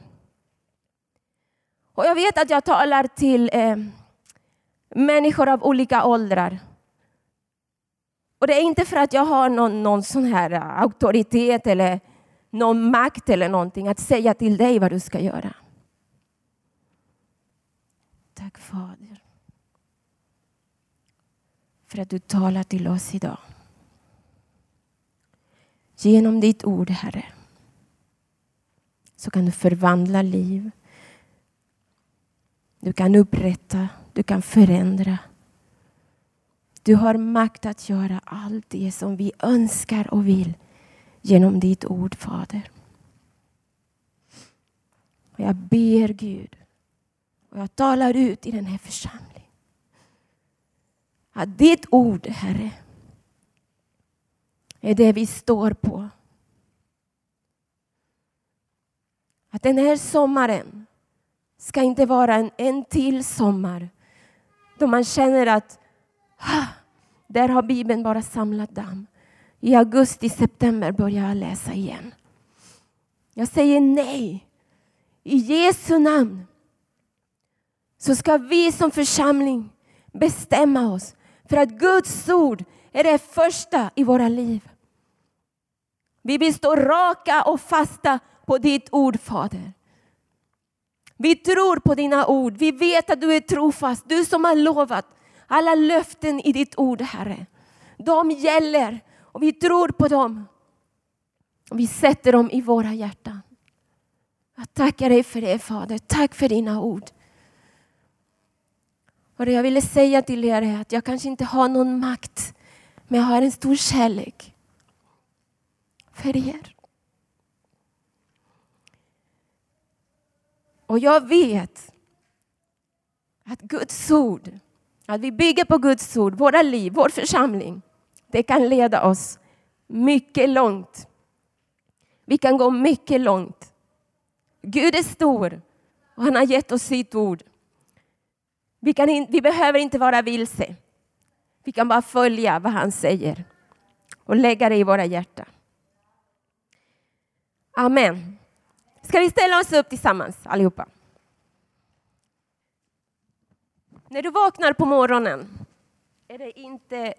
Och jag vet att jag talar till eh, människor av olika åldrar. Och det är inte för att jag har någon, någon sån här äh, auktoritet eller någon makt eller någonting att säga till dig vad du ska göra. Tack Fader. För att du talar till oss idag. Genom ditt ord, Herre, så kan du förvandla liv. Du kan upprätta, du kan förändra. Du har makt att göra allt det som vi önskar och vill genom ditt ord, Fader. Och jag ber Gud och jag talar ut i den här församlingen. Att ditt ord, Herre, är det vi står på. Att den här sommaren ska inte vara en, en till sommar då man känner att där har Bibeln bara samlat damm. I augusti, september börjar jag läsa igen. Jag säger nej. I Jesu namn så ska vi som församling bestämma oss för att Guds ord är det första i våra liv. Vi vill stå raka och fasta på ditt ord, Fader. Vi tror på dina ord. Vi vet att du är trofast. Du som har lovat alla löften i ditt ord, Herre. De gäller och vi tror på dem. Och vi sätter dem i våra hjärtan. Jag tackar dig för det, Fader. Tack för dina ord. Och det jag ville säga till er är att jag kanske inte har någon makt, men jag har en stor kärlek för er. Och jag vet att Guds ord, att vi bygger på Guds ord, våra liv, vår församling, det kan leda oss mycket långt. Vi kan gå mycket långt. Gud är stor och han har gett oss sitt ord. Vi, kan in, vi behöver inte vara vilse. Vi kan bara följa vad han säger och lägga det i våra hjärtan. Amen. Ska vi ställa oss upp tillsammans allihopa? När du vaknar på morgonen är det inte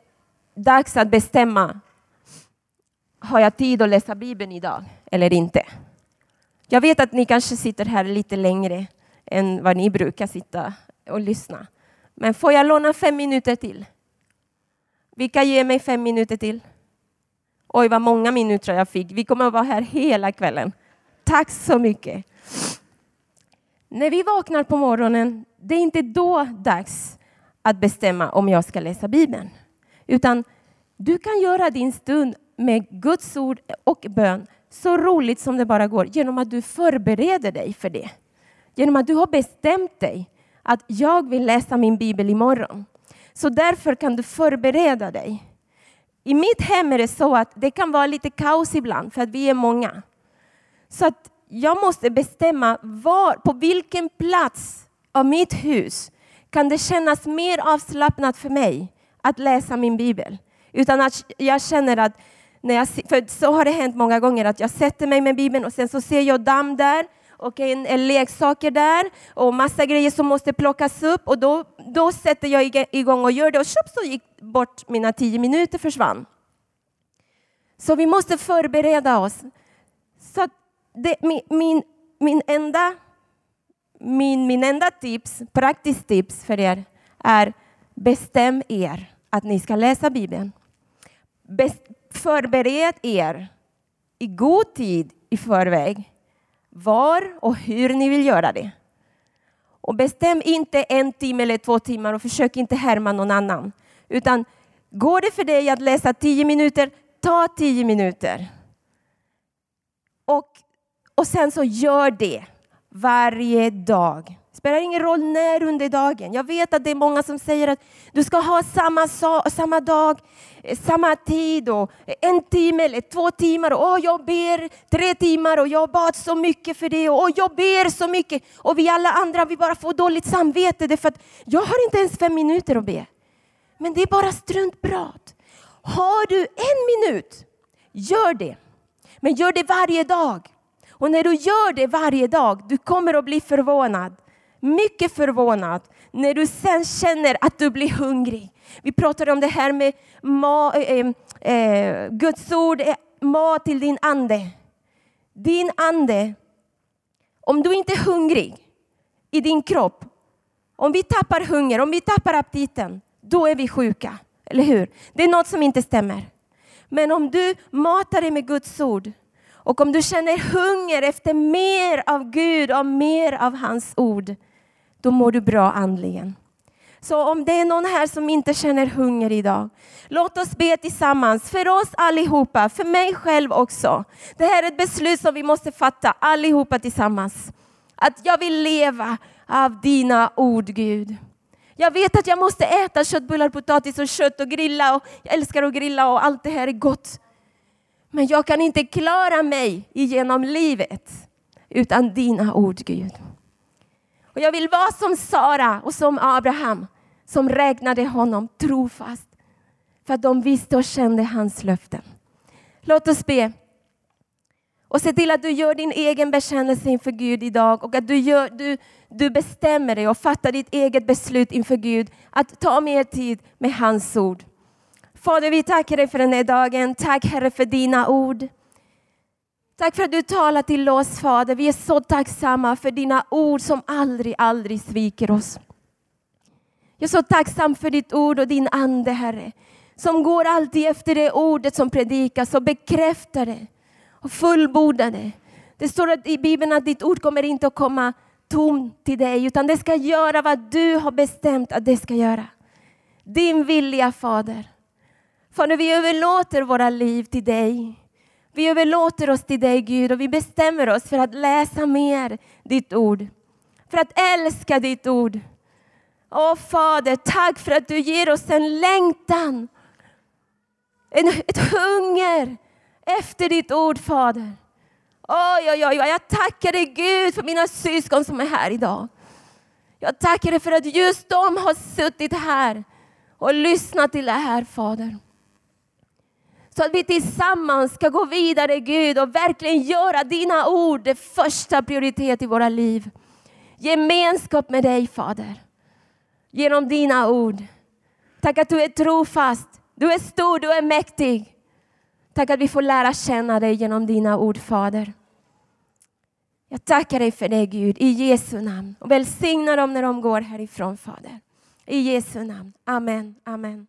dags att bestämma har jag tid att läsa Bibeln idag eller inte? Jag vet att ni kanske sitter här lite längre än vad ni brukar sitta och lyssna. Men får jag låna fem minuter till? Vilka ger mig fem minuter till? Oj, vad många minuter jag fick. Vi kommer att vara här hela kvällen. Tack så mycket. När vi vaknar på morgonen, det är inte då dags att bestämma om jag ska läsa Bibeln. Utan du kan göra din stund med Guds ord och bön så roligt som det bara går genom att du förbereder dig för det. Genom att du har bestämt dig att jag vill läsa min bibel imorgon. Så därför kan du förbereda dig. I mitt hem är det så att det kan vara lite kaos ibland för att vi är många. Så att jag måste bestämma var, på vilken plats av mitt hus kan det kännas mer avslappnat för mig att läsa min bibel. Utan att jag känner att, när jag, för så har det hänt många gånger, att jag sätter mig med bibeln och sen så ser jag damm där och en, en leksaker där och massa grejer som måste plockas upp och då, då sätter jag igång och gör det och tjopp så gick bort mina tio minuter försvann. Så vi måste förbereda oss. Det, min, min, min, enda, min, min enda tips, praktiskt tips för er är bestäm er att ni ska läsa Bibeln. Best, förbered er i god tid i förväg var och hur ni vill göra det. Och bestäm inte en timme eller två timmar och försök inte härma någon annan. Utan går det för dig att läsa tio minuter, ta tio minuter. Och, och sen så gör det varje dag. Det spelar ingen roll när under dagen. Jag vet att det är många som säger att du ska ha samma, samma dag, eh, samma tid och eh, en timme eller två timmar. Och oh, jag ber tre timmar och jag bad så mycket för det och oh, jag ber så mycket. Och vi alla andra vi bara får dåligt samvete därför att jag har inte ens fem minuter att be. Men det är bara struntprat. Har du en minut, gör det. Men gör det varje dag. Och när du gör det varje dag, du kommer att bli förvånad. Mycket förvånad när du sen känner att du blir hungrig. Vi pratade om det här med ma, äh, äh, Guds ord är mat till din ande. Din ande, om du inte är hungrig i din kropp, om vi tappar hunger, om vi tappar aptiten, då är vi sjuka. Eller hur? Det är något som inte stämmer. Men om du matar dig med Guds ord och om du känner hunger efter mer av Gud och mer av hans ord, då mår du bra andligen. Så om det är någon här som inte känner hunger idag, låt oss be tillsammans för oss allihopa, för mig själv också. Det här är ett beslut som vi måste fatta allihopa tillsammans. Att jag vill leva av dina ord Gud. Jag vet att jag måste äta köttbullar, potatis och kött och grilla och jag älskar att grilla och allt det här är gott. Men jag kan inte klara mig genom livet utan dina ord Gud. Och jag vill vara som Sara och som Abraham som räknade honom trofast för att de visste och kände hans löften. Låt oss be. Och se till att du gör din egen bekännelse inför Gud idag och att du, gör, du, du bestämmer dig och fattar ditt eget beslut inför Gud att ta mer tid med hans ord. Fader, vi tackar dig för den här dagen. Tack Herre för dina ord. Tack för att du talar till oss Fader. Vi är så tacksamma för dina ord som aldrig, aldrig sviker oss. Jag är så tacksam för ditt ord och din ande Herre. Som går alltid efter det ordet som predikas och bekräftar det och fullbordar det. Det står i Bibeln att ditt ord kommer inte att komma tom till dig utan det ska göra vad du har bestämt att det ska göra. Din vilja Fader. Fader, vi överlåter våra liv till dig. Vi överlåter oss till dig Gud och vi bestämmer oss för att läsa mer ditt ord. För att älska ditt ord. Åh Fader, tack för att du ger oss en längtan. En, ett hunger efter ditt ord Fader. Oj, oj, oj, jag tackar dig Gud för mina syskon som är här idag. Jag tackar dig för att just de har suttit här och lyssnat till det här Fader. Så att vi tillsammans ska gå vidare Gud och verkligen göra dina ord det första prioritet i våra liv. Gemenskap med dig Fader. genom dina ord. Tack att du är trofast, du är stor, du är mäktig. Tack att vi får lära känna dig genom dina ord, Fader. Jag tackar dig för det, Gud, i Jesu namn. Och välsigna dem när de går härifrån, Fader. I Jesu namn. Amen. Amen.